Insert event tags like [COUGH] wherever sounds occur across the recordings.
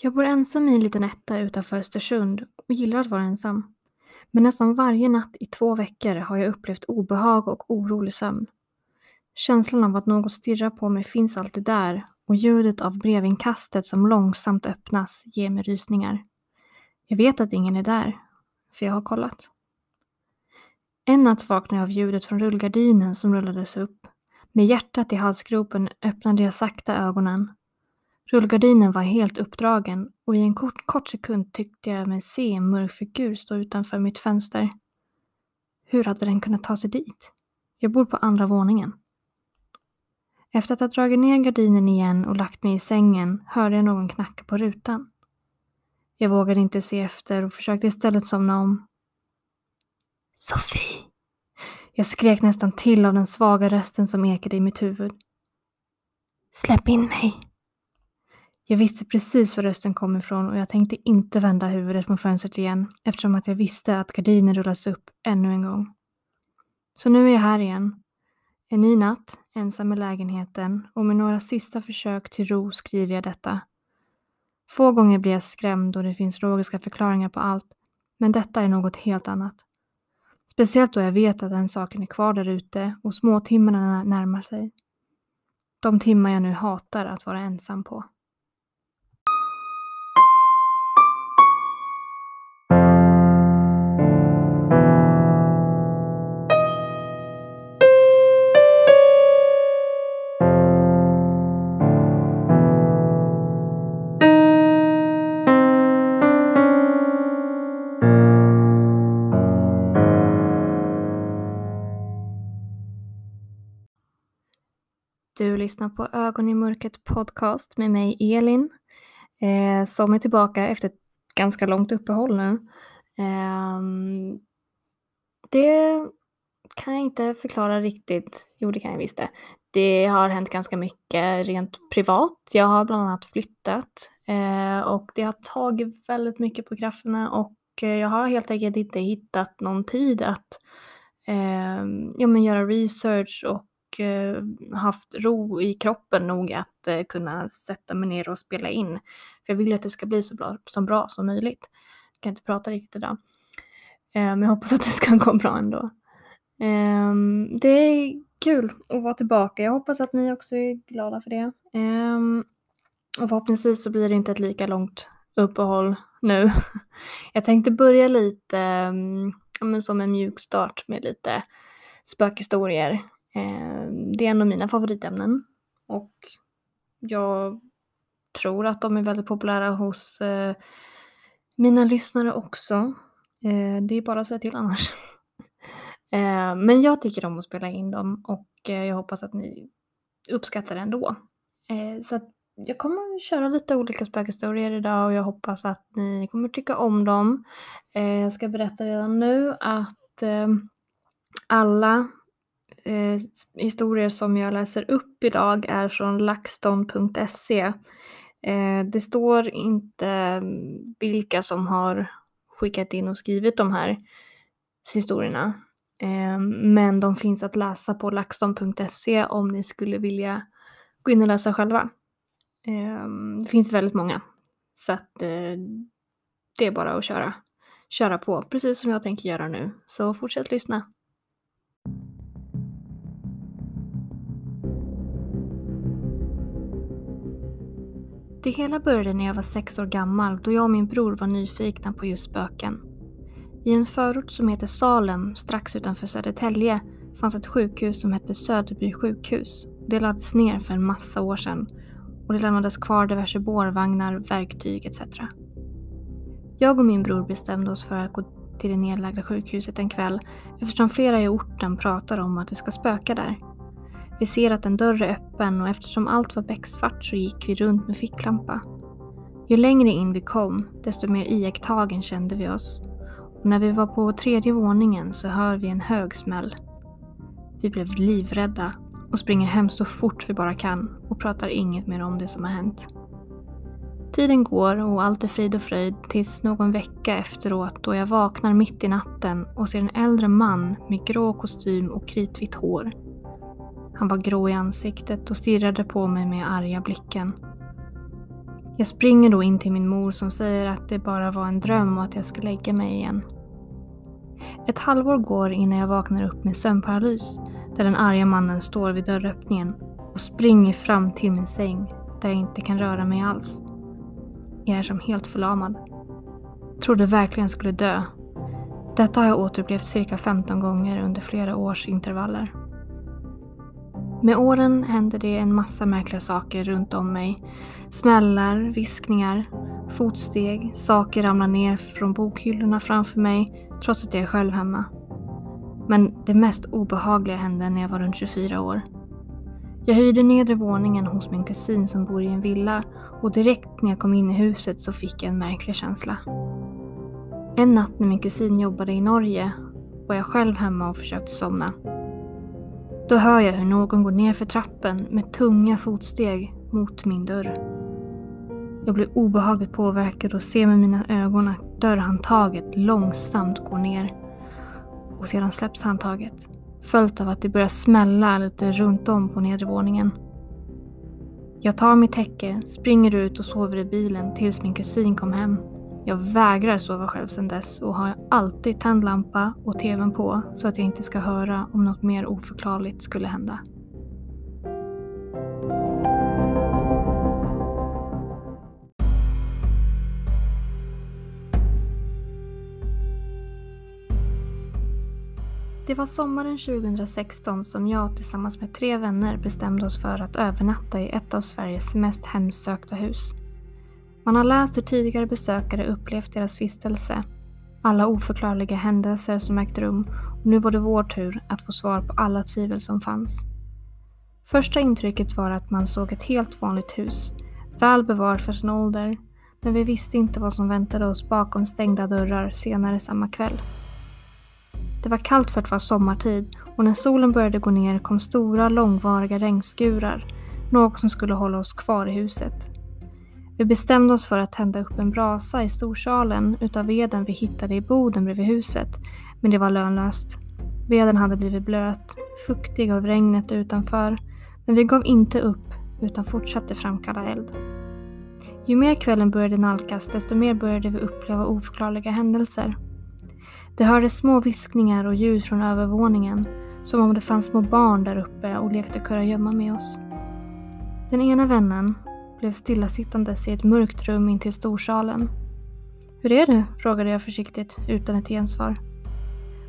Jag bor ensam i en liten etta utanför Östersund och gillar att vara ensam. Men nästan varje natt i två veckor har jag upplevt obehag och orolig sömn. Känslan av att något stirrar på mig finns alltid där och ljudet av brevinkastet som långsamt öppnas ger mig rysningar. Jag vet att ingen är där, för jag har kollat. En natt vaknade jag av ljudet från rullgardinen som rullades upp. Med hjärtat i halsgropen öppnade jag sakta ögonen. Rullgardinen var helt uppdragen och i en kort, kort sekund tyckte jag mig se en mörk figur stå utanför mitt fönster. Hur hade den kunnat ta sig dit? Jag bor på andra våningen. Efter att ha dragit ner gardinen igen och lagt mig i sängen hörde jag någon knacka på rutan. Jag vågade inte se efter och försökte istället somna om. Sofie! Jag skrek nästan till av den svaga rösten som ekade i mitt huvud. Släpp in mig! Jag visste precis var rösten kom ifrån och jag tänkte inte vända huvudet mot fönstret igen eftersom att jag visste att gardinen rullas upp ännu en gång. Så nu är jag här igen. En ny natt, ensam i lägenheten och med några sista försök till ro skriver jag detta. Få gånger blir jag skrämd och det finns logiska förklaringar på allt, men detta är något helt annat. Speciellt då jag vet att den saken är kvar där ute och småtimmarna närmar sig. De timmar jag nu hatar att vara ensam på. Lyssnar på Ögon i mörkret podcast med mig Elin eh, som är tillbaka efter ett ganska långt uppehåll nu. Eh, det kan jag inte förklara riktigt. Jo, det kan jag visst det. Det har hänt ganska mycket rent privat. Jag har bland annat flyttat eh, och det har tagit väldigt mycket på krafterna och eh, jag har helt enkelt inte hittat någon tid att eh, ja, men göra research och och eh, haft ro i kroppen nog att eh, kunna sätta mig ner och spela in. För jag vill att det ska bli så bra, så bra som möjligt. Jag kan inte prata riktigt idag. Eh, men jag hoppas att det ska gå bra ändå. Ehm, det är kul att vara tillbaka. Jag hoppas att ni också är glada för det. Ehm, och förhoppningsvis så blir det inte ett lika långt uppehåll nu. [LAUGHS] Jag tänkte börja lite mm, men som en mjuk start med lite spökhistorier. Ehm, det är en av mina favoritämnen och jag tror att de är väldigt populära hos eh, mina lyssnare också. Ehm, det är bara att säga till annars. [LAUGHS] Ehm, men jag tycker om att spela in dem och eh, jag hoppas att ni uppskattar det ändå. Så att jag kommer köra lite olika spökhistorier idag och jag hoppas att ni kommer tycka om dem. Jag ska berätta redan nu att alla eh, historier som jag läser upp idag är från laxton.se. Eh, det står inte mm, vilka som har skickat in och skrivit de här historierna. Eh, men de finns att läsa på laxton.se om ni skulle vilja gå in och läsa själva. Eh, det finns väldigt många. Så att eh, det är bara att köra, köra på, precis som jag tänker göra nu. Så fortsätt lyssna. Det hela började när jag var sex år gammal då jag och min bror var nyfikna på just spöken. I en förort som heter Salem, strax utanför Södertälje, fanns ett sjukhus som hette Söderby sjukhus. Det lades ner för en massa år sedan och det lämnades kvar diverse bårvagnar, verktyg etc. Jag och min bror bestämde oss för att gå till det nedlagda sjukhuset en kväll eftersom flera i orten pratar om att det ska spöka där. Vi ser att en dörr är öppen och eftersom allt var becksvart så gick vi runt med ficklampa. Ju längre in vi kom, desto mer iakttagen kände vi oss. Och när vi var på tredje våningen så hör vi en hög smäll. Vi blev livrädda och springer hem så fort vi bara kan och pratar inget mer om det som har hänt. Tiden går och allt är frid och fröjd tills någon vecka efteråt då jag vaknar mitt i natten och ser en äldre man med grå kostym och kritvitt hår han var grå i ansiktet och stirrade på mig med arga blicken. Jag springer då in till min mor som säger att det bara var en dröm och att jag ska lägga mig igen. Ett halvår går innan jag vaknar upp med sömnparalys där den arga mannen står vid dörröppningen och springer fram till min säng där jag inte kan röra mig alls. Jag är som helt förlamad. Trodde verkligen skulle dö. Detta har jag återupplevt cirka 15 gånger under flera års intervaller. Med åren hände det en massa märkliga saker runt om mig. Smällar, viskningar, fotsteg, saker ramlar ner från bokhyllorna framför mig trots att jag är själv hemma. Men det mest obehagliga hände när jag var runt 24 år. Jag hyrde nedre våningen hos min kusin som bor i en villa och direkt när jag kom in i huset så fick jag en märklig känsla. En natt när min kusin jobbade i Norge var jag själv hemma och försökte somna. Då hör jag hur någon går ner för trappen med tunga fotsteg mot min dörr. Jag blir obehagligt påverkad och ser med mina ögon att dörrhandtaget långsamt går ner. Och sedan släpps handtaget, följt av att det börjar smälla lite runt om på nedre våningen. Jag tar mitt täcke, springer ut och sover i bilen tills min kusin kom hem. Jag vägrar sova själv sedan dess och har alltid tänd lampa och TVn på så att jag inte ska höra om något mer oförklarligt skulle hända. Det var sommaren 2016 som jag tillsammans med tre vänner bestämde oss för att övernatta i ett av Sveriges mest hemsökta hus. Man har läst hur tidigare besökare upplevt deras vistelse, alla oförklarliga händelser som ägt rum och nu var det vår tur att få svar på alla tvivel som fanns. Första intrycket var att man såg ett helt vanligt hus, väl bevarat för sin ålder, men vi visste inte vad som väntade oss bakom stängda dörrar senare samma kväll. Det var kallt för att vara sommartid och när solen började gå ner kom stora långvariga regnskurar, något som skulle hålla oss kvar i huset. Vi bestämde oss för att tända upp en brasa i storsalen utav veden vi hittade i boden bredvid huset, men det var lönlöst. Veden hade blivit blöt, fuktig av regnet utanför, men vi gav inte upp utan fortsatte framkalla eld. Ju mer kvällen började nalkas, desto mer började vi uppleva oförklarliga händelser. Det hördes små viskningar och ljud från övervåningen, som om det fanns små barn där uppe och lekte kurragömma med oss. Den ena vännen blev stillasittandes i ett mörkt rum intill storsalen. Hur är det? frågade jag försiktigt utan ett gensvar.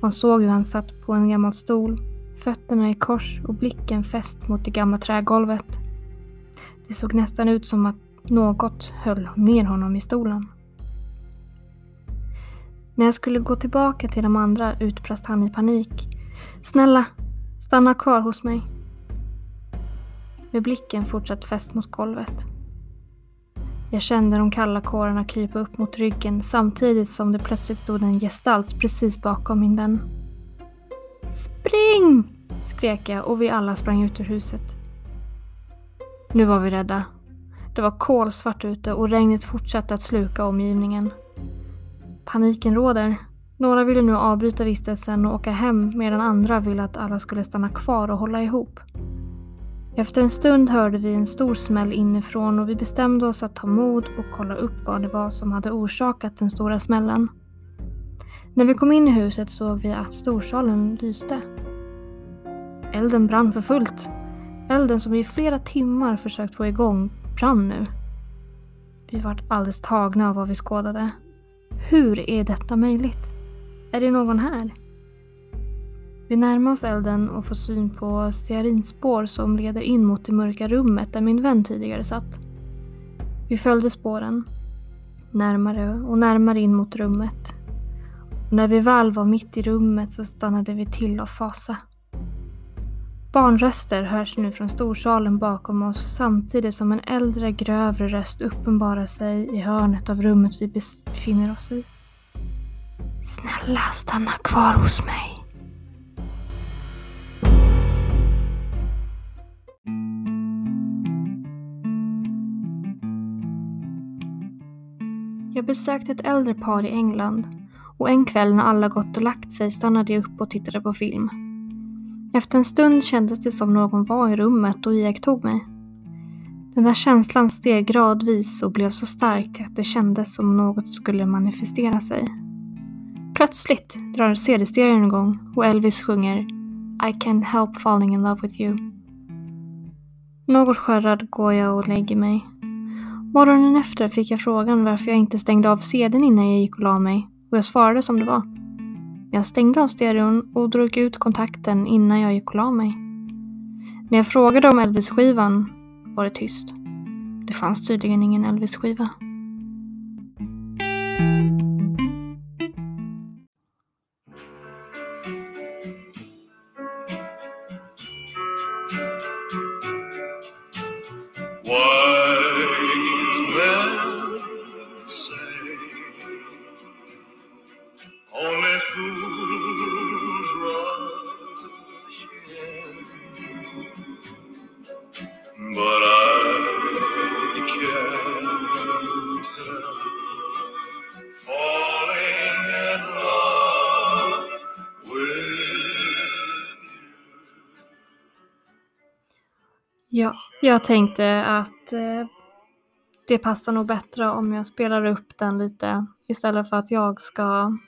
Man såg hur han satt på en gammal stol, fötterna i kors och blicken fäst mot det gamla trägolvet. Det såg nästan ut som att något höll ner honom i stolen. När jag skulle gå tillbaka till de andra utbrast han i panik. Snälla, stanna kvar hos mig. Med blicken fortsatt fäst mot golvet. Jag kände de kalla kårarna krypa upp mot ryggen samtidigt som det plötsligt stod en gestalt precis bakom min vän. Spring! skrek jag och vi alla sprang ut ur huset. Nu var vi rädda. Det var kolsvart ute och regnet fortsatte att sluka omgivningen. Paniken råder. Några ville nu avbryta vistelsen och åka hem medan andra ville att alla skulle stanna kvar och hålla ihop. Efter en stund hörde vi en stor smäll inifrån och vi bestämde oss att ta mod och kolla upp vad det var som hade orsakat den stora smällen. När vi kom in i huset såg vi att storsalen lyste. Elden brann för fullt. Elden som vi i flera timmar försökt få igång brann nu. Vi var alldeles tagna av vad vi skådade. Hur är detta möjligt? Är det någon här? Vi närmar oss elden och får syn på stearinspår som leder in mot det mörka rummet där min vän tidigare satt. Vi följde spåren. Närmare och närmare in mot rummet. Och när vi väl var mitt i rummet så stannade vi till av fasa. Barnröster hörs nu från storsalen bakom oss samtidigt som en äldre grövre röst uppenbarar sig i hörnet av rummet vi befinner oss i. Snälla stanna kvar hos mig. Jag besökte ett äldre par i England och en kväll när alla gått och lagt sig stannade jag upp och tittade på film. Efter en stund kändes det som någon var i rummet och iakttog mig. Den där känslan steg gradvis och blev så stark att det kändes som något skulle manifestera sig. Plötsligt drar CD-stereon igång och Elvis sjunger I can't help falling in love with you. Något skärrad går jag och lägger mig. Morgonen efter fick jag frågan varför jag inte stängde av CDn innan jag gick och la mig och jag svarade som det var. Jag stängde av stereon och drog ut kontakten innan jag gick och la mig. När jag frågade om Elvis-skivan var det tyst. Det fanns tydligen ingen Elvis-skiva. Only fools rush in, but I can't help falling in love with you. Ja, jag tänkte att eh, det passar nog bättre om jag spelar upp den lite istället för att jag ska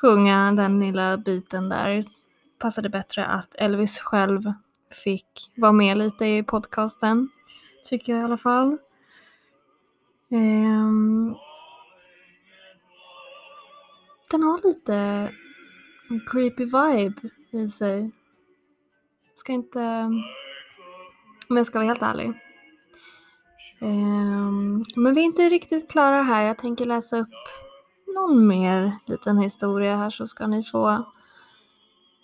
sjunga den lilla biten där. Passade bättre att Elvis själv fick vara med lite i podcasten, tycker jag i alla fall. Um, den har lite en creepy vibe i sig. Ska inte om jag ska vara helt ärlig. Um, men vi är inte riktigt klara här. Jag tänker läsa upp någon mer liten historia här så ska ni få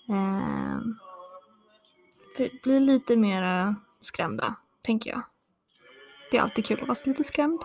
eh, bli- bli lite mer skrämda, tänker jag. Det är alltid kul att vara lite skrämd.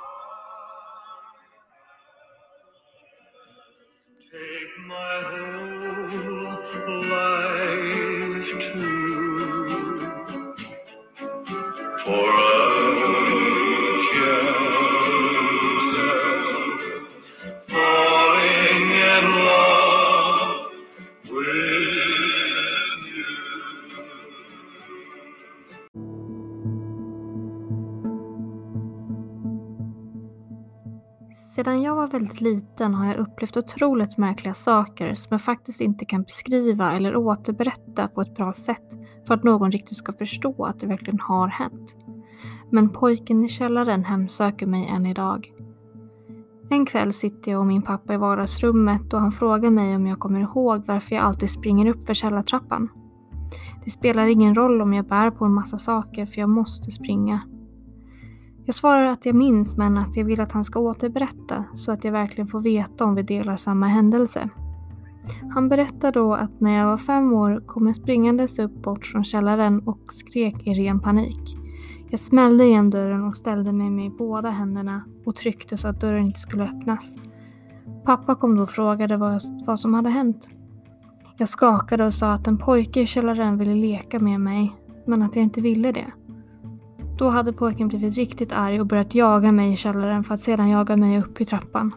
Sedan jag var väldigt liten har jag upplevt otroligt märkliga saker som jag faktiskt inte kan beskriva eller återberätta på ett bra sätt för att någon riktigt ska förstå att det verkligen har hänt. Men pojken i källaren hemsöker mig än idag. En kväll sitter jag och min pappa i vardagsrummet och han frågar mig om jag kommer ihåg varför jag alltid springer upp för källartrappan. Det spelar ingen roll om jag bär på en massa saker för jag måste springa. Jag svarar att jag minns men att jag vill att han ska återberätta så att jag verkligen får veta om vi delar samma händelse. Han berättar då att när jag var fem år kom jag springandes upp bort från källaren och skrek i ren panik. Jag smällde igen dörren och ställde mig med båda händerna och tryckte så att dörren inte skulle öppnas. Pappa kom då och frågade vad, vad som hade hänt. Jag skakade och sa att en pojke i källaren ville leka med mig, men att jag inte ville det. Då hade pojken blivit riktigt arg och börjat jaga mig i källaren för att sedan jaga mig upp i trappan.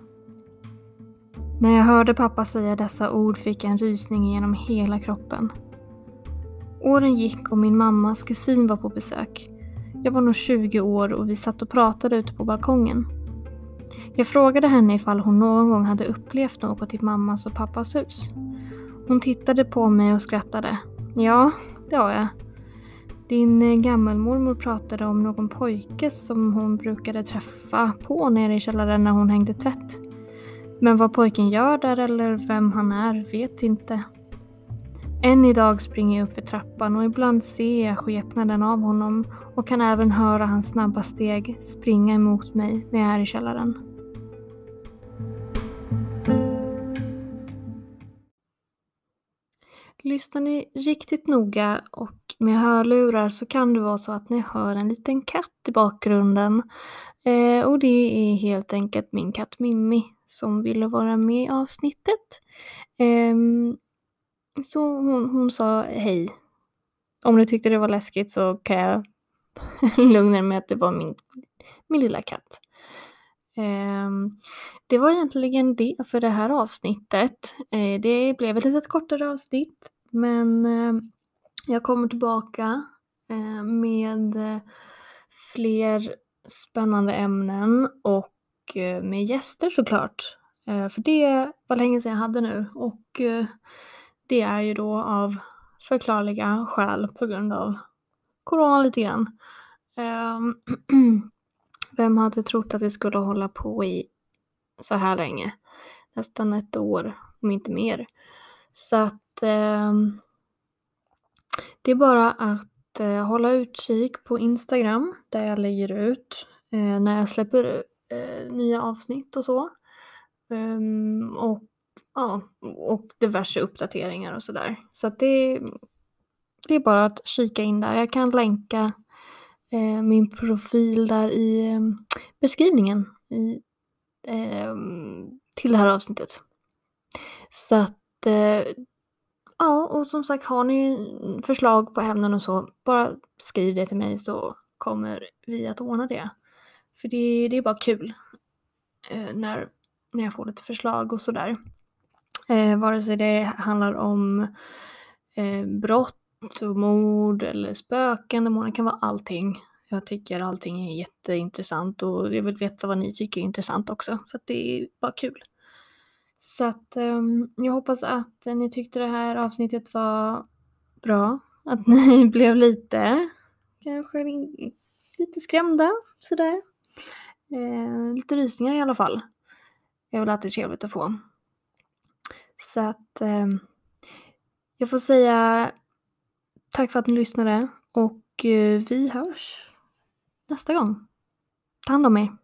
När jag hörde pappa säga dessa ord fick jag en rysning genom hela kroppen. Åren gick och min mammas kusin var på besök. Jag var nog 20 år och vi satt och pratade ute på balkongen. Jag frågade henne ifall hon någon gång hade upplevt något i mammas och pappas hus. Hon tittade på mig och skrattade. Ja, det har jag. Din eh, gammelmormor pratade om någon pojke som hon brukade träffa på nere i källaren när hon hängde tvätt. Men vad pojken gör där eller vem han är vet inte. Än idag springer jag upp för trappan och ibland ser jag skepnaden av honom och kan även höra hans snabba steg springa emot mig när jag är i källaren. Lyssnar ni riktigt noga och med hörlurar så kan det vara så att ni hör en liten katt i bakgrunden. Eh, och det är helt enkelt min katt Mimmi som ville vara med i avsnittet. Eh, så hon, hon sa hej. Om du tyckte det var läskigt så kan jag [LAUGHS] lugna er med att det var min, min lilla katt. Ehm, det var egentligen det för det här avsnittet. Eh, det blev ett litet kortare avsnitt men eh, jag kommer tillbaka eh, med fler spännande ämnen och med gäster såklart. För det var länge sedan jag hade nu och det är ju då av förklarliga skäl på grund av corona lite grann. Ehm, [CLEARS THROAT] Vem hade trott att det skulle hålla på i så här länge? Nästan ett år, om inte mer. Så att eh, det är bara att eh, hålla utkik på Instagram där jag lägger ut eh, när jag släpper eh, nya avsnitt och så. Um, och, ja, och diverse uppdateringar och sådär. Så att det, det är bara att kika in där. Jag kan länka eh, min profil där i eh, beskrivningen i, eh, till det här avsnittet. Så att eh, ja, och som sagt har ni förslag på ämnen och så, bara skriv det till mig så kommer vi att ordna det. För det, det är bara kul eh, när, när jag får lite förslag och sådär. Eh, vare sig det handlar om eh, brott och mord eller spöken, demoner, kan vara allting. Jag tycker allting är jätteintressant och jag vill veta vad ni tycker är intressant också för att det är bara kul. Så att um, jag hoppas att ni tyckte det här avsnittet var bra. Att [LAUGHS] ni blev lite, kanske lite skrämda sådär. Eh, lite rysningar i alla fall. Det är väl alltid trevligt att få. Så att eh, jag får säga tack för att ni lyssnade och eh, vi hörs nästa gång. Ta hand om er.